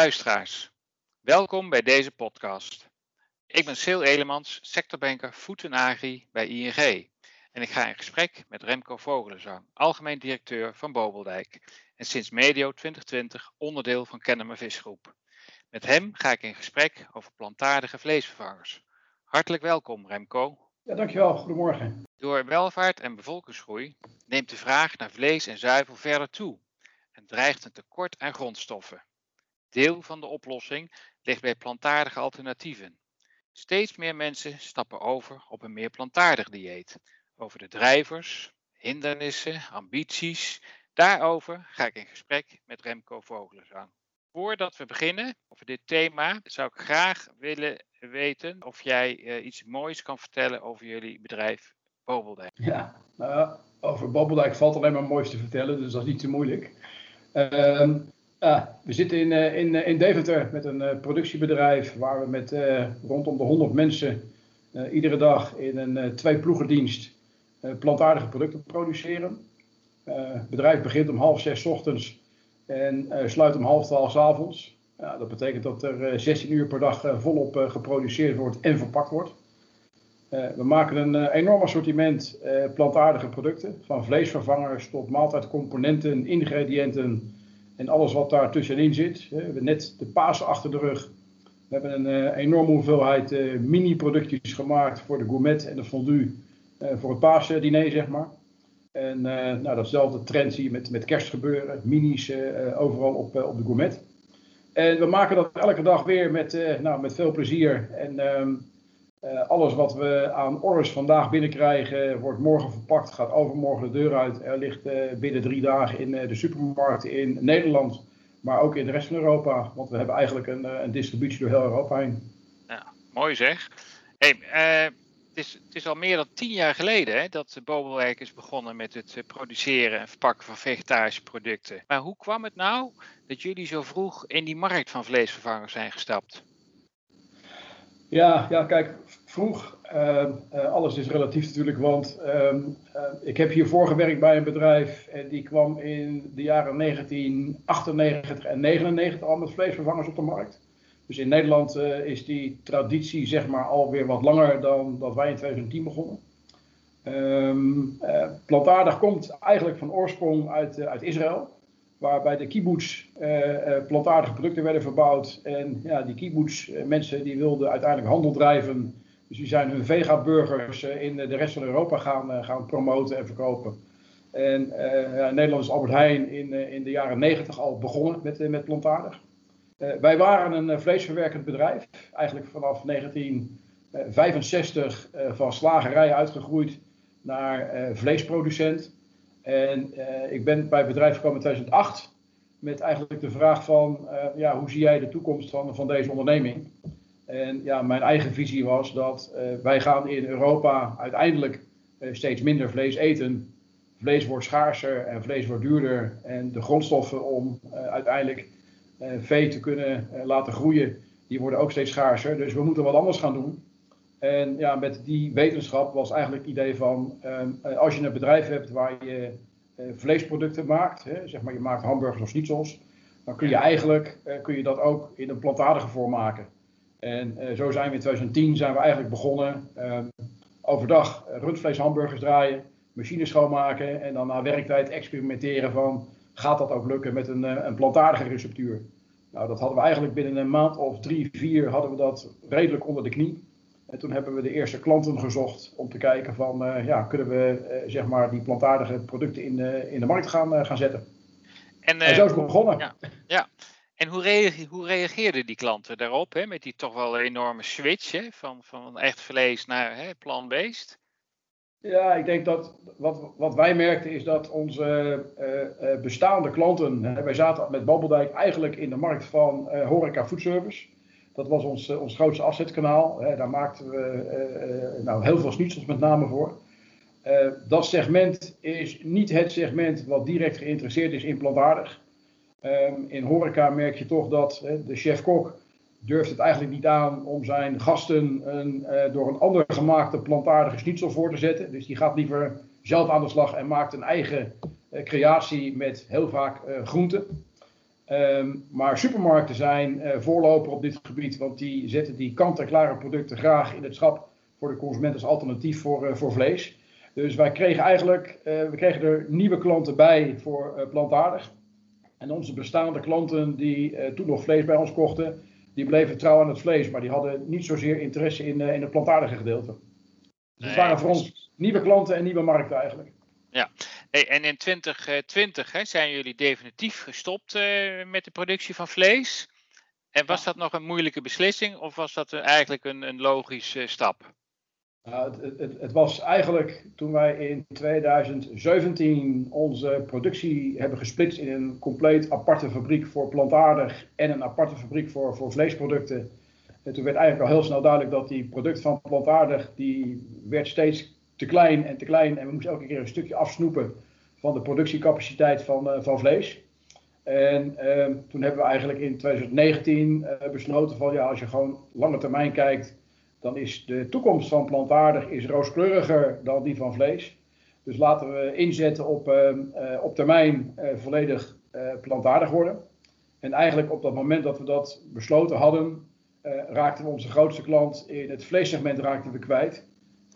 Luisteraars, welkom bij deze podcast. Ik ben Sil Elemans, sectorbanker Food en Agri bij ING. En ik ga in gesprek met Remco Vogelenzang, algemeen directeur van Bobeldijk. En sinds medio 2020 onderdeel van Kennemer Visgroep. Met hem ga ik in gesprek over plantaardige vleesvervangers. Hartelijk welkom Remco. Ja, dankjewel. Goedemorgen. Door welvaart en bevolkingsgroei neemt de vraag naar vlees en zuivel verder toe en dreigt een tekort aan grondstoffen. Deel van de oplossing ligt bij plantaardige alternatieven. Steeds meer mensen stappen over op een meer plantaardig dieet. Over de drijvers, hindernissen, ambities. Daarover ga ik in gesprek met Remco Vogelenzang. Voordat we beginnen over dit thema, zou ik graag willen weten of jij uh, iets moois kan vertellen over jullie bedrijf Bobeldijk. Ja, uh, over Bobeldijk valt alleen maar moois te vertellen, dus dat is niet te moeilijk. Uh, we zitten in, uh, in, in Deventer met een productiebedrijf waar we met rondom de 100 mensen iedere dag in een twee ploegendienst plantaardige producten produceren. het bedrijf begint om half zes ochtends en sluit om half twaalf avonds. Dat betekent dat er 16 uur per dag volop geproduceerd wordt en verpakt wordt. we maken een enorm assortiment plantaardige producten, van vleesvervangers tot maaltijdcomponenten, ingrediënten, en alles wat daar tussenin zit. We hebben net de Pasen achter de rug. We hebben een uh, enorme hoeveelheid uh, mini-productjes gemaakt voor de gourmet en de fondue. Uh, voor het paasdiner, zeg maar. En nou, datzelfde trend zie je met, met kerstgebeuren. Minis overal op, op de gourmet. En we maken dat elke dag weer met, nou, met veel plezier. En ehm, uh, alles wat we aan orders vandaag binnenkrijgen, wordt morgen verpakt, gaat overmorgen de deur uit. Er ligt uh, binnen drie dagen in uh, de supermarkten in Nederland, maar ook in de rest van Europa. Want we hebben eigenlijk een, een distributie door heel Europa heen. Ja, mooi zeg. Hey, het, is, het is al meer dan tien jaar geleden hè, dat Bobelwerk is begonnen met het produceren en verpakken van vegetarische producten. Maar hoe kwam het nou dat jullie zo vroeg in die markt van vleesvervangers zijn gestapt? Ja, ja, kijk, vroeg, uh, uh, alles is relatief natuurlijk, want uh, ik heb hiervoor gewerkt bij een bedrijf en die kwam in de jaren 1998 en 99 al met vleesvervangers op de markt. Dus in Nederland is die traditie zeg maar alweer wat langer dan dat wij in 2010 begonnen. Um, plantaardig komt eigenlijk van oorsprong uit, uit Israël waarbij de kibbutz uh, plantaardige producten werden verbouwd. En ja, die kibbutz, uh, mensen die wilden uiteindelijk handel drijven. Dus die zijn hun vega-burgers in de rest van Europa gaan, gaan promoten en verkopen. En ja, Nederland is Albert Heijn in, in de jaren 90 al begonnen met, met plantaardig. wij waren een vleesverwerkend bedrijf, eigenlijk vanaf 1965 van slagerij uitgegroeid naar vleesproducent. En uh, ik ben bij het bedrijf gekomen in 2008 met eigenlijk de vraag van, uh, ja, hoe zie jij de toekomst van, van deze onderneming? En ja, mijn eigen visie was dat uh, wij gaan in Europa uiteindelijk steeds minder vlees eten. Vlees wordt schaarser en vlees wordt duurder. En de grondstoffen om uiteindelijk vee te kunnen laten groeien, die worden ook steeds schaarser. Dus we moeten wat anders gaan doen. En ja, met die wetenschap was eigenlijk het idee van, uh, als je een bedrijf hebt waar je uh, vleesproducten maakt, hè, zeg maar je maakt hamburgers of schnitzels, dan kun je eigenlijk uh, kun je dat ook in een plantaardige vorm maken. En zo zijn we in 2010 zijn we eigenlijk begonnen ehm, overdag rundvlees hamburgers draaien, machines schoonmaken en dan na werktijd experimenteren van, gaat dat ook lukken met een, een plantaardige receptuur? Nou, dat hadden we eigenlijk binnen een maand of drie, vier hadden we dat redelijk onder de knie. En toen hebben we de eerste klanten gezocht om te kijken van, uh, ja, kunnen we uh, zeg maar die plantaardige producten in de, in de markt gaan, gaan zetten. En, en, zo is het begonnen. Ja, ja. En hoe, reage, hoe reageerden die klanten daarop, hè, met die toch wel enorme switch hè, van, van echt vlees naar hè, plant-based? Ja, ik denk dat wat, wat wij merkten is dat onze bestaande klanten, wij zaten met Babeldijk eigenlijk in de markt van horeca foodservice. Dat was ons, eh, ons grootste afzetkanaal. daar maakten we eh, eh, nou, heel veel schnitzels met name voor. dat segment is niet het segment wat direct geïnteresseerd is in plantaardig. Ehm, in horeca merk je toch dat de chef-kok durft het eigenlijk niet aan om zijn gasten een, door een ander gemaakte plantaardige schnitzel voor te zetten. Dus die gaat liever zelf aan de slag en maakt een eigen creatie met heel vaak groenten. Ehm, maar supermarkten zijn uh, voorloper op dit gebied, want die zetten die kant-en-klare producten graag in het schap voor de consument als alternatief voor, uh, voor vlees. Dus wij kregen eigenlijk we kregen er nieuwe klanten bij voor plantaardig. En onze bestaande klanten die toen nog vlees bij ons kochten, die bleven trouw aan het vlees, maar die hadden niet zozeer interesse in, in het plantaardige gedeelte. Dus het waren voor ons nieuwe klanten en nieuwe markten eigenlijk. Ja, en in 2020 hè, zijn jullie definitief gestopt uh, met de productie van vlees. En was dat nog een moeilijke beslissing of was dat eigenlijk een, een logische stap? Nou, het, het, het, was eigenlijk toen wij in 2017 onze productie hebben gesplitst in een compleet aparte fabriek voor plantaardig en een aparte fabriek voor, voor vleesproducten. En toen werd eigenlijk al heel snel duidelijk dat die product van plantaardig, die werd steeds te klein en te klein. En we moesten elke keer een stukje afsnoepen van de productiecapaciteit van, uh, van vlees. En uh, toen hebben we eigenlijk in 2019 uh, eh, besloten van ja, als je gewoon lange termijn kijkt, dan is de toekomst van plantaardig is rooskleuriger dan die van vlees. Dus laten we inzetten op, ehm, eh, op termijn volledig plantaardig worden. En eigenlijk op dat moment dat we dat besloten hadden, raakten we onze grootste klant in het vleessegment raakten we kwijt.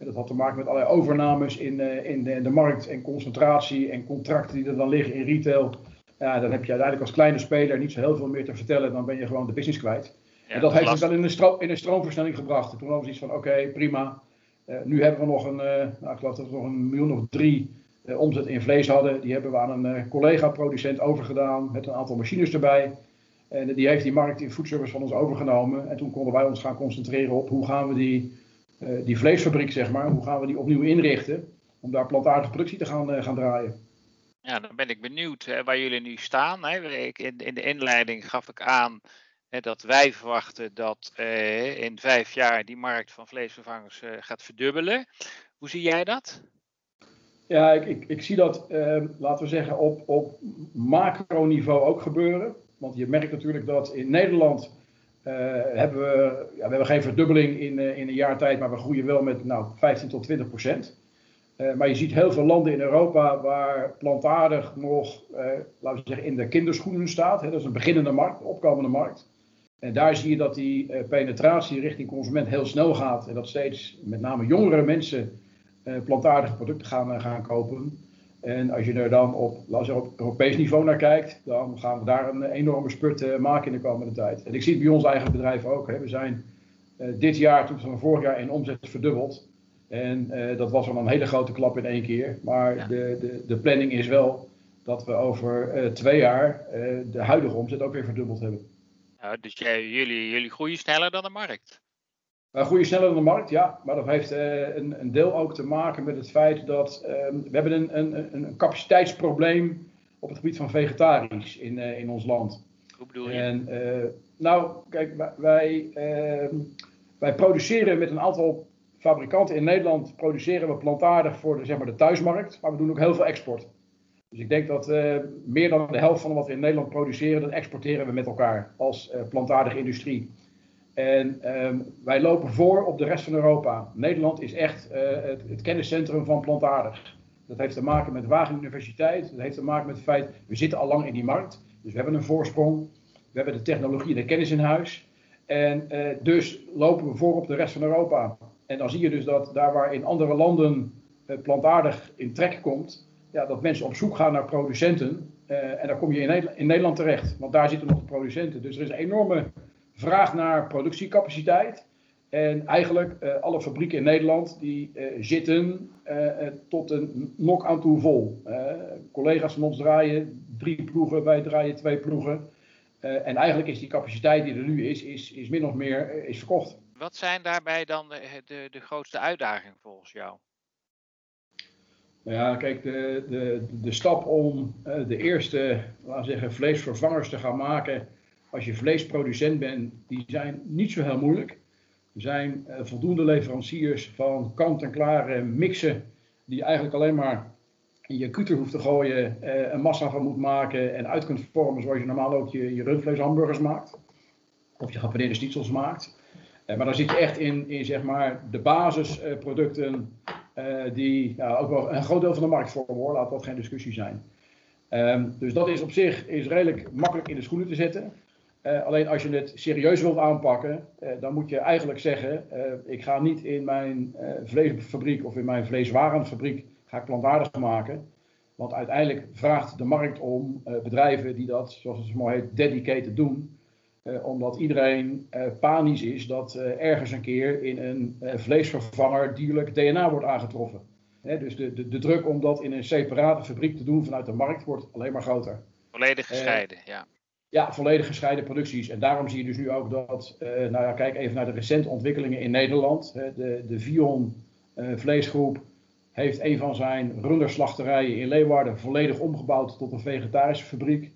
En dat had te maken met allerlei overnames in, uh, in, de, de, markt en concentratie en contracten die er dan liggen in retail. Ja, dan heb je uiteindelijk als kleine speler niet zo heel veel meer te vertellen. Dan ben je gewoon de business kwijt. en dat heeft ons dan in een, stroom, in een stroomversnelling gebracht. En toen hadden we iets van, oké, prima. Uh, nu hebben we nog een, uh, nou, ik geloof dat we nog een miljoen of drie omzet in vlees hadden. Die hebben we aan een collega-producent overgedaan met een aantal machines erbij. En die heeft die markt in foodservice van ons overgenomen. En toen konden wij ons gaan concentreren op hoe gaan we die eh, die vleesfabriek, zeg maar, hoe gaan we die opnieuw inrichten om daar plantaardige productie te gaan, eh, gaan draaien? Ja, dan ben ik benieuwd hè, waar jullie nu staan. Hè. In, in de inleiding gaf ik aan hè, dat wij verwachten dat eh, in vijf jaar die markt van vleesvervangers eh, gaat verdubbelen. Hoe zie jij dat? Ja, ik, ik, ik zie dat, eh, laten we zeggen, op, op macroniveau ook gebeuren. Want je merkt natuurlijk dat in Nederland hebben we, ja, we hebben geen verdubbeling in, uh, in een jaar tijd, maar we groeien wel met nou, 15 tot 20 procent. Uh, maar je ziet heel veel landen in Europa waar plantaardig nog, laten we zeggen, in de kinderschoenen staat. Hè, dat is een beginnende markt, een opkomende markt. En daar zie je dat die penetratie richting consument heel snel gaat. En dat steeds met name jongere mensen plantaardige producten gaan, gaan kopen. En als je er dan op, we op Europees niveau naar kijkt, dan gaan we daar een enorme spurt uh, maken in de komende tijd. En ik zie het bij ons eigen bedrijf ook. Hè. We zijn uh, dit jaar, toen van vorig jaar, in omzet verdubbeld. En uh, dat was wel een hele grote klap in één keer. Maar ja. de, de, de planning is wel dat we over twee jaar de huidige omzet ook weer verdubbeld hebben. Ja, dus jij, jullie, jullie groeien sneller dan de markt? Wij groeien sneller dan de markt, ja. Maar dat heeft uh, een, een, deel ook te maken met het feit dat uh, we hebben een, een, een, capaciteitsprobleem op het gebied van vegetarisch in, uh, in ons land. Hoe bedoel je? En, nou, kijk, wij, ehm, wij produceren met een aantal fabrikanten in Nederland produceren we plantaardig voor de, zeg maar, de thuismarkt, maar we doen ook heel veel export. Dus ik denk dat meer dan de helft van wat we in Nederland produceren, dat exporteren we met elkaar als plantaardige industrie. En um, wij lopen voor op de rest van Europa. Nederland is echt uh, het, kenniscentrum van plantaardig. Dat heeft te maken met Wageningen Universiteit. Dat heeft te maken met het feit, we zitten al lang in die markt. Dus we hebben een voorsprong. We hebben de technologie en de kennis in huis. En uh, dus lopen we voor op de rest van Europa. En dan zie je dus dat daar waar in andere landen uh, plantaardig in trek komt, ja, dat mensen op zoek gaan naar producenten. en dan kom je in in Nederland terecht, want daar zitten nog de producenten. Dus er is een enorme vraag naar productiecapaciteit. En eigenlijk uh, alle fabrieken in Nederland die uh, zitten uh, tot een nok aan toe vol. collega's van ons draaien drie ploegen, wij draaien twee ploegen. en eigenlijk is die capaciteit die er nu is, is, is min of meer is verkocht. Wat zijn daarbij dan de, de, de grootste uitdagingen volgens jou? Nou ja, kijk, de, de, de stap om de eerste, laten we zeggen, vleesvervangers te gaan maken als je vleesproducent bent, die zijn niet zo heel moeilijk. Er zijn uh, voldoende leveranciers van kant-en-klare mixen, die eigenlijk alleen maar in je kuter hoeft te gooien, uh, een massa van moet maken en uit kunt vormen zoals je normaal ook je, je rundvleeshamburgers maakt. Of je gepaneerde schnitzels maakt. Uh, maar dan zit je echt in, in zeg maar de basisproducten die ja, ook wel een groot deel van de markt vormen hoor, laat dat geen discussie zijn. Ehm, dus dat is op zich is redelijk makkelijk in de schoenen te zetten. Alleen als je het serieus wilt aanpakken, dan moet je eigenlijk zeggen: ik ga niet in mijn vleesfabriek of in mijn vleeswarenfabriek ga ik plantaardig maken. Want uiteindelijk vraagt de markt om bedrijven die dat, zoals het zo mooi heet, dedicated doen. Omdat iedereen panisch is dat ergens een keer in een vleesvervanger dierlijk DNA wordt aangetroffen. Hè, dus de, de, de, druk om dat in een separate fabriek te doen vanuit de markt wordt alleen maar groter. Volledig gescheiden, ja. Ja, volledig gescheiden producties. En daarom zie je dus nu ook dat, nou ja, kijk even naar de recente ontwikkelingen in Nederland. De, de Vion vleesgroep heeft een van zijn runderslachterijen in Leeuwarden volledig omgebouwd tot een vegetarische fabriek.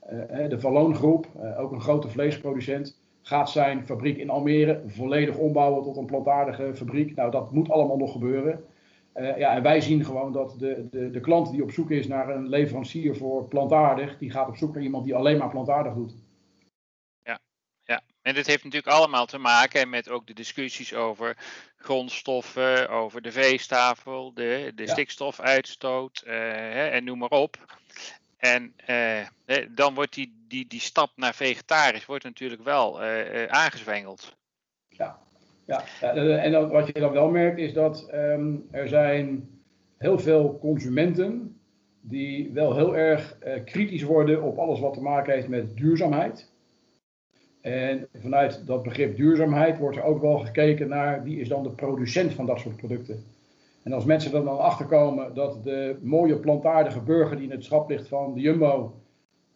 Eh, de Valloongroep, eh, ook een grote vleesproducent, gaat zijn fabriek in Almere volledig ombouwen tot een plantaardige fabriek. Nou, dat moet allemaal nog gebeuren. Uh, ja, en wij zien gewoon dat de, de, de klant die op zoek is naar een leverancier voor plantaardig, die gaat op zoek naar iemand die alleen maar plantaardig doet. Ja, ja. en dit heeft natuurlijk allemaal te maken met ook de discussies over grondstoffen, over de veestafel, de, de stikstofuitstoot hè, en noem maar op. En eh, dan wordt die, die, die stap naar vegetarisch wordt natuurlijk wel aangezwengeld. Ja, ja. en dan, wat je dan wel merkt is dat um, er zijn heel veel consumenten die wel heel erg uh, kritisch worden op alles wat te maken heeft met duurzaamheid. En vanuit dat begrip duurzaamheid wordt er ook wel gekeken naar wie is dan de producent van dat soort producten. En als mensen er dan achterkomen dat de mooie plantaardige burger die in het schap ligt van de Jumbo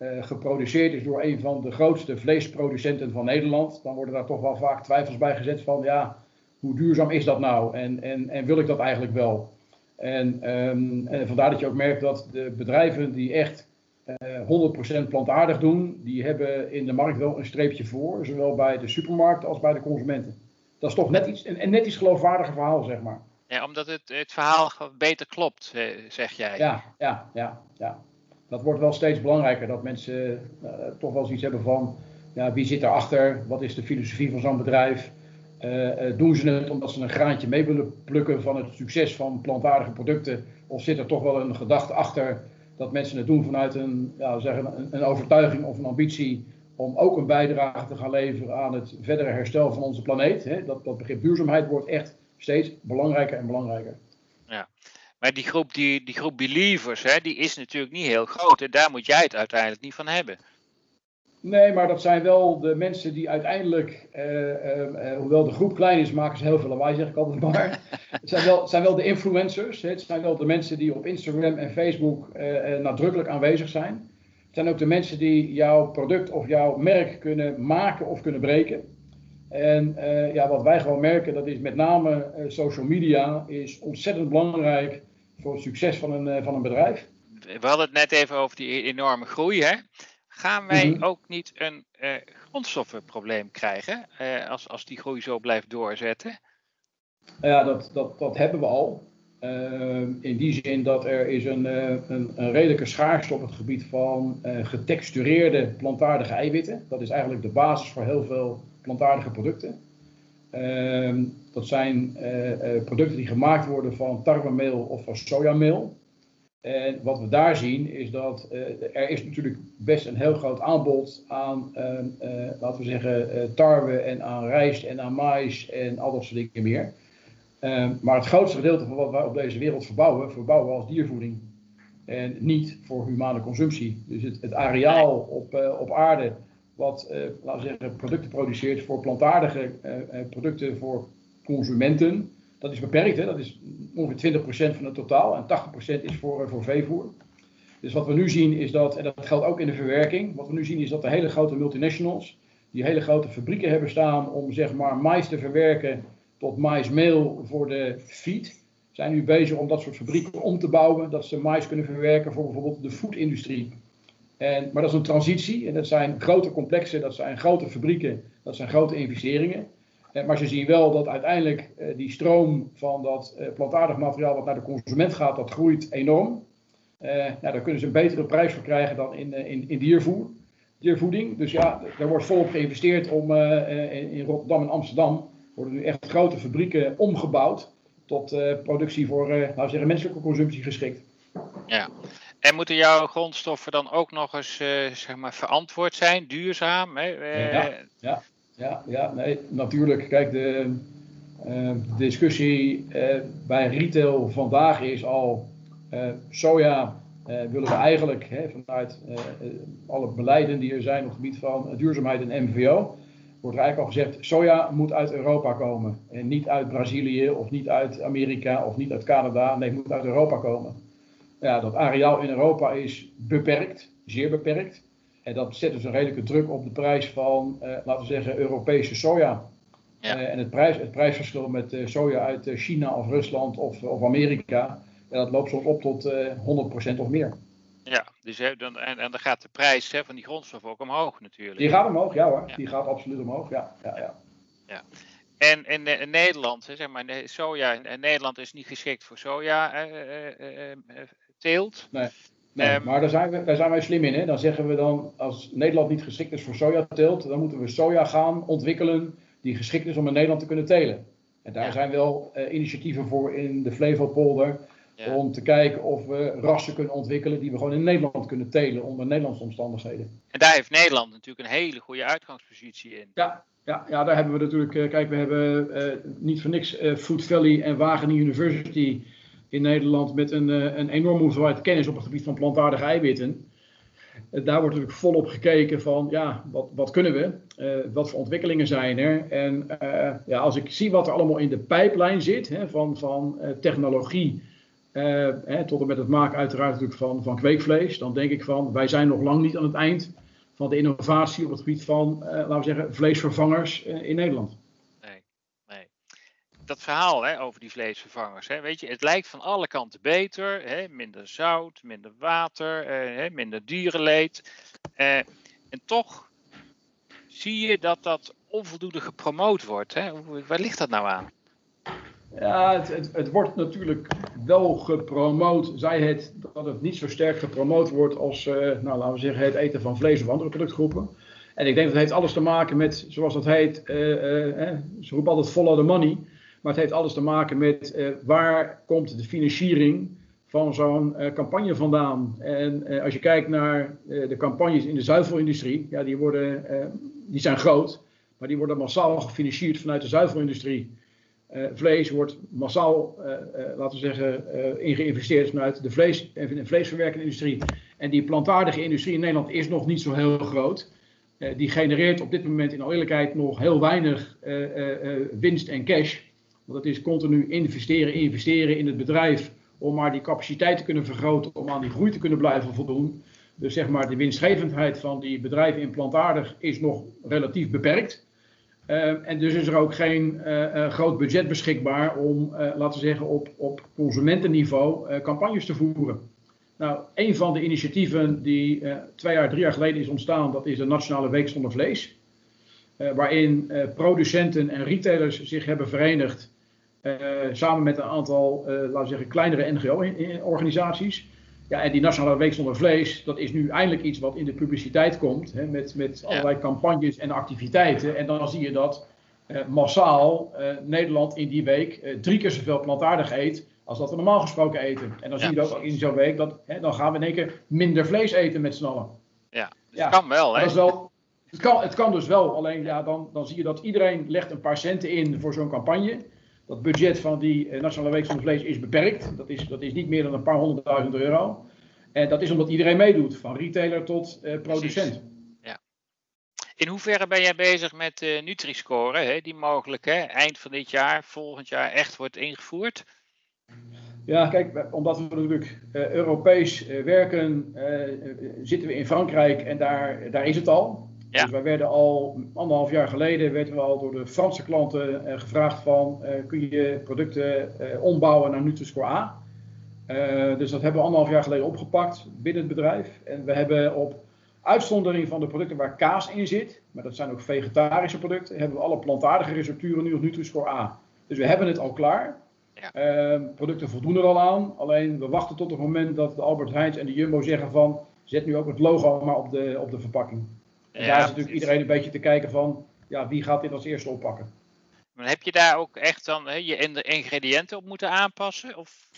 uh, geproduceerd is door een van de grootste vleesproducenten van Nederland, dan worden daar toch wel vaak twijfels bij gezet van ja, hoe duurzaam is dat nou en, en, en wil ik dat eigenlijk wel? En, um, en vandaar dat je ook merkt dat de bedrijven die echt uh, eh, 100% plantaardig doen, die hebben in de markt wel een streepje voor, zowel bij de supermarkt als bij de consumenten. Dat is toch net iets, een, een net iets geloofwaardiger verhaal, zeg maar. Ja, omdat het, het verhaal beter klopt, eh, zeg jij. Ja, ja, ja, ja. Dat wordt wel steeds belangrijker. Dat mensen uh, toch wel zoiets hebben van, ja, wie zit erachter? Wat is de filosofie van zo'n bedrijf? Uh, doen ze het omdat ze een graantje mee willen plukken van het succes van plantaardige producten? Of zit er toch wel een gedachte achter dat mensen het doen vanuit een, ja, zeggen, een, een overtuiging of een ambitie om ook een bijdrage te gaan leveren aan het verdere herstel van onze planeet? Hè? Dat, dat begrip duurzaamheid wordt echt steeds belangrijker en belangrijker. Ja, maar die groep, die, die groep believers, hè, die is natuurlijk niet heel groot. En daar moet jij het uiteindelijk niet van hebben. Nee, maar dat zijn wel de mensen die uiteindelijk, eh, eh, eh hoewel de groep klein is, maken ze heel veel lawaai, zeg ik altijd maar. het zijn wel, zijn wel de influencers. Hè. Het zijn wel de mensen die op Instagram en Facebook eh, nadrukkelijk aanwezig zijn. Het zijn ook de mensen die jouw product of jouw merk kunnen maken of kunnen breken. En ja, wat wij gewoon merken, dat is met name social media is ontzettend belangrijk voor het succes van een, uh, van een bedrijf. We hadden het net even over die enorme groei. Hè? Gaan wij mm -hmm. ook niet een grondstoffenprobleem krijgen als, als die groei zo blijft doorzetten? Ja, dat, dat, dat hebben we al. in die zin dat er is een, een, een redelijke schaarste op het gebied van getextureerde plantaardige eiwitten. Dat is eigenlijk de basis voor heel veel plantaardige producten. Uh, dat zijn uh, uh, producten die gemaakt worden van tarwemeel of van sojameel. En wat we daar zien is dat uh, er is natuurlijk best een heel groot aanbod aan, ehm, laten we zeggen, tarwe en aan rijst en aan maïs en al dat soort dingen meer. Ehm, maar het grootste gedeelte van wat wij op deze wereld verbouwen, verbouwen we als diervoeding. En niet voor humane consumptie. Dus het, het areaal op, op aarde wat uh, laten we zeggen, producten produceert voor plantaardige uh, producten voor consumenten. Dat is beperkt, hè? dat is ongeveer 20% van het totaal en 80% is voor, voor veevoer. Dus wat we nu zien is dat, en dat geldt ook in de verwerking, wat we nu zien is dat de hele grote multinationals, die hele grote fabrieken hebben staan om zeg maar mais te verwerken tot maismeel voor de feed, zijn nu bezig om dat soort fabrieken om te bouwen, dat ze mais kunnen verwerken voor bijvoorbeeld de foodindustrie. Maar dat is een transitie en dat zijn grote complexen, dat zijn grote fabrieken, dat zijn grote investeringen. Eh, maar ze zien wel dat uiteindelijk eh, die stroom van dat eh, plantaardig materiaal wat naar de consument gaat, dat groeit enorm. Nou, daar kunnen ze een betere prijs voor krijgen dan in, in, in diervoer, diervoeding. Dus ja, daar wordt volop geïnvesteerd om in, in, Rotterdam en Amsterdam worden nu echt grote fabrieken omgebouwd tot productie voor, we zeggen, menselijke consumptie geschikt. Ja, En moeten jouw grondstoffen dan ook nog eens zeg maar verantwoord zijn, duurzaam? Hè? ja, ja, ja, ja, nee, natuurlijk. Kijk, de, de discussie bij retail vandaag is al soja willen we eigenlijk hè, vanuit alle beleiden die er zijn op het gebied van duurzaamheid en MVO, wordt er eigenlijk al gezegd, soja moet uit Europa komen. En niet uit Brazilië of niet uit Amerika of niet uit Canada. Nee, het moet uit Europa komen. Ja, dat areaal in Europa is beperkt, zeer beperkt. En dat zet dus een redelijke druk op de prijs van, uh, laten we zeggen, Europese soja. Ja. en het, prijs, het prijsverschil met soja uit China of Rusland of, of Amerika, en dat loopt soms op tot uh, eh, 100% of meer. Ja, dus, hè, dan, en, en dan gaat de prijs hè, van die grondstof ook omhoog natuurlijk. Die gaat omhoog, ja hoor. Die gaat absoluut omhoog, ja. ja, ja. ja. En in, in Nederland, zeg maar, soja, in Nederland is niet geschikt voor soja eh, eh, teelt. Nee, nee um, maar daar zijn, we, daar zijn wij slim in. Hè? Dan zeggen we dan, als Nederland niet geschikt is voor sojateelt, dan moeten we soja gaan ontwikkelen die geschikt is om in Nederland te kunnen telen. En daar zijn wel initiatieven voor in de Flevopolder. Om te kijken of we rassen kunnen ontwikkelen die we gewoon in Nederland kunnen telen onder Nederlandse omstandigheden. En daar heeft Nederland natuurlijk een hele goede uitgangspositie in. Ja, ja, ja daar hebben we natuurlijk, uh, kijk, we hebben uh, niet voor niks uh, Food Valley en Wageningen University in Nederland met een, een enorme hoeveelheid kennis op het gebied van plantaardige eiwitten. daar wordt natuurlijk volop gekeken van, ja, wat, wat kunnen we? wat voor ontwikkelingen zijn er? En ja, als ik zie wat er allemaal in de pijplijn zit, hè, van, van technologie uh, tot en met het maken uiteraard natuurlijk van, van kweekvlees. Dan denk ik van, wij zijn nog lang niet aan het eind van de innovatie op het gebied van, laten we zeggen, vleesvervangers in Nederland. Dat verhaal hè, over die vleesvervangers, hè, weet je, het lijkt van alle kanten beter. Hè, minder zout, minder water, hè, minder dierenleed. en toch zie je dat dat onvoldoende gepromoot wordt. Hè? Waar ligt dat nou aan? Ja, het, het, wordt natuurlijk wel gepromoot. Zij het dat het niet zo sterk gepromoot wordt als, uh, nou, laten we zeggen, het eten van vlees of andere productgroepen. En ik denk dat het heeft alles te maken met, zoals dat heet, uh, uh, ze roepen altijd follow the money. Maar het heeft alles te maken met waar komt de financiering van zo'n campagne vandaan. En als je kijkt naar de campagnes in de zuivelindustrie, ja, die, worden, die zijn groot, maar die worden massaal gefinancierd vanuit de zuivelindustrie. Vlees wordt massaal, laten we zeggen, in geïnvesteerd vanuit de vlees- en vleesverwerkende industrie. En die plantaardige industrie in Nederland is nog niet zo heel groot. die genereert op dit moment in alle eerlijkheid nog heel weinig winst en cash. Want het is continu investeren, investeren in het bedrijf om maar die capaciteit te kunnen vergroten, om aan die groei te kunnen blijven voldoen. Dus zeg maar, de winstgevendheid van die bedrijven in plantaardig is nog relatief beperkt. Uh, en dus is er ook geen uh, uh, groot budget beschikbaar om, laten zeggen, op, op consumentenniveau campagnes te voeren. Nou, een van de initiatieven die twee jaar, drie jaar geleden is ontstaan, dat is de Nationale Week zonder Vlees. waarin producenten en retailers zich hebben verenigd, samen met een aantal, laten we zeggen, kleinere NGO-organisaties. Ja, en die Nationale Week zonder Vlees, dat is nu eindelijk iets wat in de publiciteit komt. Hè, met, met allerlei campagnes en activiteiten. En dan zie je dat eh, massaal eh, Nederland in die week eh, drie keer zoveel plantaardig eet. als dat we normaal gesproken eten. En dan zie je dat ook in zo'n week. Dat, hè, dan gaan we in één keer minder vlees eten met z'n allen. Ja, dus ja, het kan wel. Hè? Dat is wel het, kan, het kan dus wel. Alleen ja, dan, dan zie je dat iedereen legt een paar centen in voor zo'n campagne dat budget van die eh, Nationale Week zonder Vlees is beperkt. Dat is, dat is niet meer dan een paar honderdduizend euro. En dat is omdat iedereen meedoet, van retailer tot uh, producent. Ja. In hoeverre ben jij bezig met uh, Nutri-score, hè, die mogelijk hè, eind van dit jaar, volgend jaar echt wordt ingevoerd? Ja, kijk, omdat we natuurlijk uh, Europees werken, zitten we in Frankrijk en daar, daar is het al. Ja. Dus wij werden al anderhalf jaar geleden werden we al door de Franse klanten uh, gevraagd van uh, kun je producten uh, ombouwen naar Nutri-Score A. dus dat hebben we anderhalf jaar geleden opgepakt binnen het bedrijf. En we hebben op uitzondering van de producten waar kaas in zit, maar dat zijn ook vegetarische producten, hebben we alle plantaardige recepturen nu op Nutri-Score A. Dus we hebben het al klaar. Ja. producten voldoen er al aan. Alleen we wachten tot het moment dat de Albert Heijn en de Jumbo zeggen van zet nu ook het logo maar op de, op de verpakking. En daar is natuurlijk iedereen een beetje te kijken van, ja, wie gaat dit als eerste oppakken? Maar heb je daar ook echt dan hè, je ingrediënten op moeten aanpassen? Of?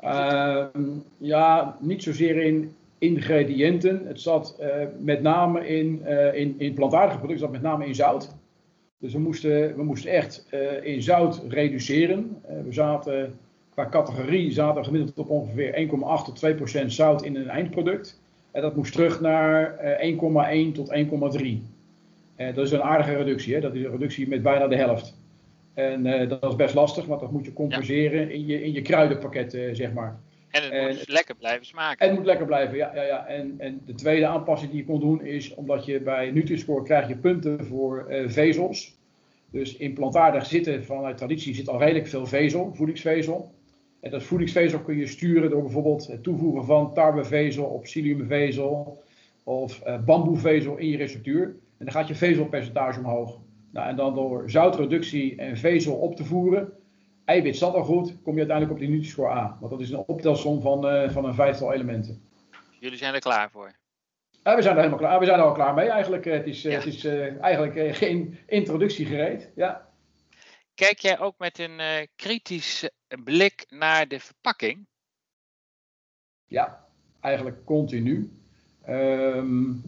Ehm, ja, niet zozeer in ingrediënten. Het zat uh, met name in, uh, in, in plantaardige producten, zat met name in zout. Dus we moesten, we moesten echt uh, in zout reduceren. we zaten qua categorie zaten we gemiddeld op ongeveer 1,8 tot 2 procent zout in een eindproduct. En dat moest terug naar 1,1 tot 1,3. dat is een aardige reductie, hè? dat is een reductie met bijna de helft. En dat is best lastig, want dat moet je compenseren ja. in, je, in je kruidenpakket, zeg maar. En het moet lekker blijven smaken. En het moet lekker blijven, ja. ja, ja. En, en de tweede aanpassing die je kon doen is omdat je bij Nutri-Score krijg je punten voor uh, vezels. Dus in plantaardig zitten vanuit traditie zit al redelijk veel vezel, voedingsvezel. En dat voedingsvezel kun je sturen door bijvoorbeeld het toevoegen van tarwevezel of psylliumvezel of uh, bamboevezel in je receptuur. En dan gaat je vezelpercentage omhoog. Nou, en dan door zoutreductie en vezel op te voeren, eiwit zat al goed, kom je uiteindelijk op die Nutri-score A. Want dat is een optelsom van, uh, van een vijftal elementen. Jullie zijn er klaar voor? Ja, we zijn er helemaal klaar. We zijn er al klaar mee eigenlijk. Het is, ja. het is eigenlijk geen introductie gereed. Ja. Kijk jij ook met een uh, kritische blik naar de verpakking? Ja, eigenlijk continu. Um,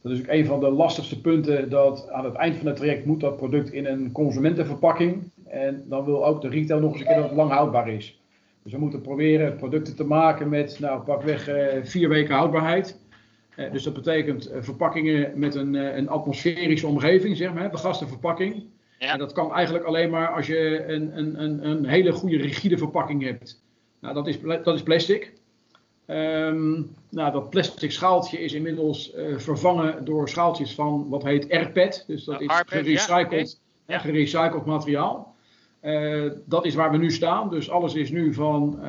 dat is ook een van de lastigste punten dat aan het eind van het traject moet dat product in een consumentenverpakking. En dan wil ook de retail nog eens een keer dat het lang houdbaar is. Dus we moeten proberen producten te maken met, nou pakweg uh, vier weken houdbaarheid. Uh, dus dat betekent uh, verpakkingen met een, een atmosferische omgeving, zeg maar, begaste verpakking. Ja. En dat kan eigenlijk alleen maar als je een, een, een, een hele goede rigide verpakking hebt. Nou, dat is, dat is plastic. Um, nou, dat plastic schaaltje is inmiddels uh, vervangen door schaaltjes van wat heet RPET. Dus dat is gerecycled, ja, okay. gerecycled materiaal. Uh, dat is waar we nu staan. Dus alles is nu van uh,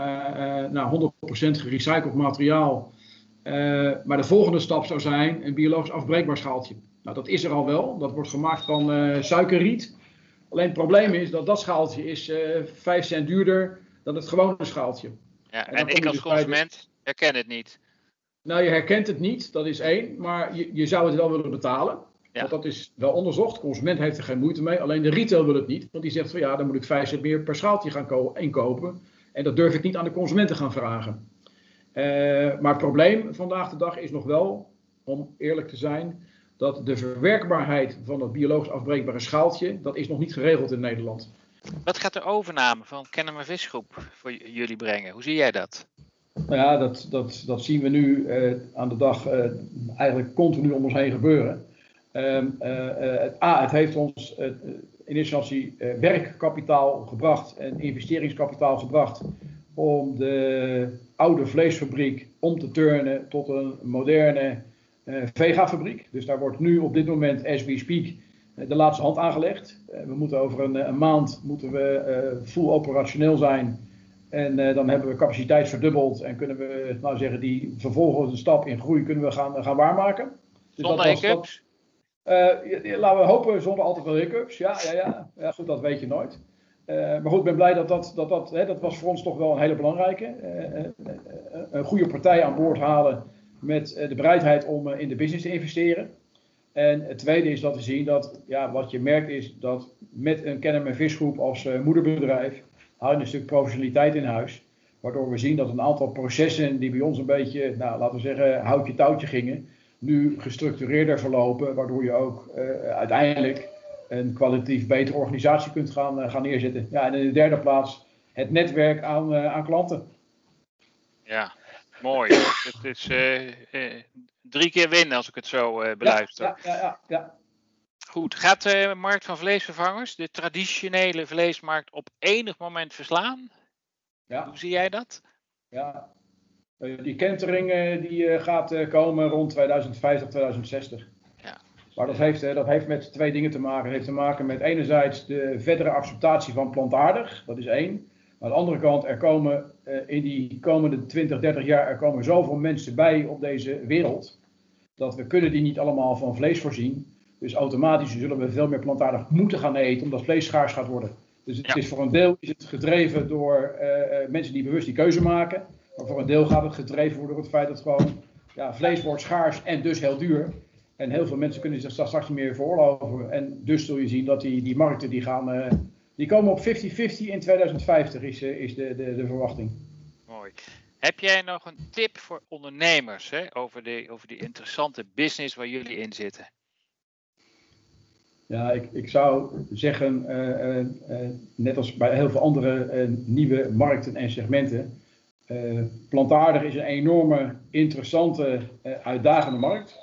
nou, 100% gerecycled materiaal. maar de volgende stap zou zijn een biologisch afbreekbaar schaaltje. Nou, dat is er al wel. Dat wordt gemaakt van suikerriet. Alleen het probleem is dat dat schaaltje is 5 cent duurder dan het gewone schaaltje. Ja, en, en ik als dus consument herken het niet. Nou, je herkent het niet, dat is één. Maar je, je zou het wel willen betalen. Ja. Want dat is wel onderzocht. De consument heeft er geen moeite mee. Alleen de retail wil het niet. Want die zegt van ja, dan moet ik 5 cent meer per schaaltje gaan inkopen. En dat durf ik niet aan de consumenten gaan vragen. Uh, maar het probleem vandaag de dag is nog wel, om eerlijk te zijn, dat de verwerkbaarheid van dat biologisch afbreekbare schaaltje, dat is nog niet geregeld in Nederland. Wat gaat de overname van Kennemer Visgroep voor jullie brengen? Hoe zie jij dat? Nou ja, dat, dat, dat zien we nu uh, aan de dag uh, eigenlijk continu om ons heen gebeuren. Um, uh, het, A, het heeft ons in instantie werkkapitaal gebracht en investeringskapitaal gebracht om de oude vleesfabriek om te turnen tot een moderne vegafabriek. Dus daar wordt nu op dit moment, as we speak, de laatste hand aangelegd. we moeten over een, een maand moeten we full operationeel zijn en dan hebben we capaciteit verdubbeld en kunnen we, nou zeggen, die vervolgens stap in groei kunnen we gaan, gaan waarmaken. Dus zonder hiccups? Uh, laten we hopen zonder al te veel hiccups. Ja, ja, ja. ja goed, dat weet je nooit. Uh, maar goed, ik ben blij dat dat, dat, dat, hè, dat was voor ons toch wel een hele belangrijke. een goede partij aan boord halen met de bereidheid om in de business te investeren. En het tweede is dat we zien dat, ja, wat je merkt is dat met een Kennemer Visgroep als moederbedrijf hou je een stuk professionaliteit in huis. Waardoor we zien dat een aantal processen die bij ons een beetje, nou, laten we zeggen, houtje touwtje gingen, nu gestructureerder verlopen. Waardoor je ook uiteindelijk een kwalitatief betere organisatie kunt gaan, gaan neerzetten. Ja, en in de derde plaats het netwerk aan, aan klanten. Ja, mooi. het is drie keer winnen als ik het zo beluister. Ja, ja, ja, ja, Goed, gaat de markt van vleesvervangers, de traditionele vleesmarkt, op enig moment verslaan? Ja. Hoe zie jij dat? Ja, eh, die kentering die eh, gaat eh, komen rond 2050, 2060. Ja. Maar dat heeft, dat heeft met twee dingen te maken. Het heeft te maken met enerzijds de verdere acceptatie van plantaardig, dat is één. Maar aan de andere kant, er komen in die komende 20, 30 jaar er komen zoveel mensen bij op deze wereld. Dat we kunnen die niet allemaal van vlees voorzien. Dus automatisch zullen we veel meer plantaardig moeten gaan eten, omdat vlees schaars gaat worden. Dus het is voor een deel is het gedreven door uh, mensen die bewust die keuze maken. Maar voor een deel gaat het gedreven worden door het feit dat gewoon ja, vlees wordt schaars en dus heel duur. En heel veel mensen kunnen zich straks niet meer veroorloven. En dus zul je zien dat die, die markten die gaan, uh, die komen op 50-50 in 2050 is, is de, de, de verwachting. Mooi. Heb jij nog een tip voor ondernemers hè, over, de, over die interessante business waar jullie in zitten? Ja, ik, ik zou zeggen, uh, uh, net als bij heel veel andere nieuwe markten en segmenten, plantaardig is een enorme, interessante, uitdagende markt.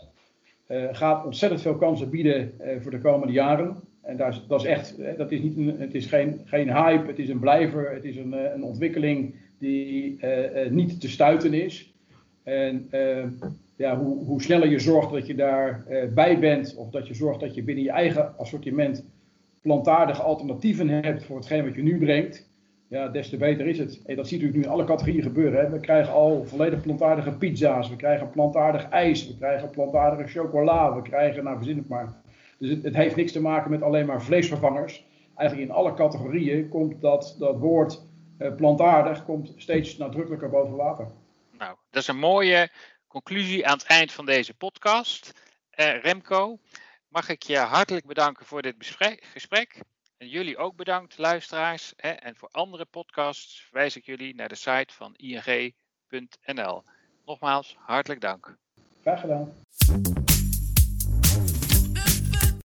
gaat ontzettend veel kansen bieden voor de komende jaren. En daar dat is echt, dat is niet een, het is geen, geen hype, het is een blijver, het is een, een ontwikkeling die niet te stuiten is. En ja, hoe, hoe sneller je zorgt dat je uh, bij bent, of dat je zorgt dat je binnen je eigen assortiment plantaardige alternatieven hebt voor hetgeen wat je nu brengt, ja, des te beter is het. En dat ziet u nu in alle categorieën gebeuren. Hè. We krijgen al volledig plantaardige pizza's, we krijgen plantaardig ijs, we krijgen plantaardige chocola, we krijgen, nou verzin het maar. Dus het, het, heeft niks te maken met alleen maar vleesvervangers. Eigenlijk in alle categorieën komt dat, dat woord uh, plantaardig komt steeds nadrukkelijker boven water. Nou, dat is een mooie conclusie aan het eind van deze podcast. Uh, Remco, mag ik je hartelijk bedanken voor dit gesprek. En jullie ook bedankt, luisteraars. Hè, en voor andere podcasts wijs ik jullie naar de site van ing.nl. Nogmaals, hartelijk dank. Graag gedaan.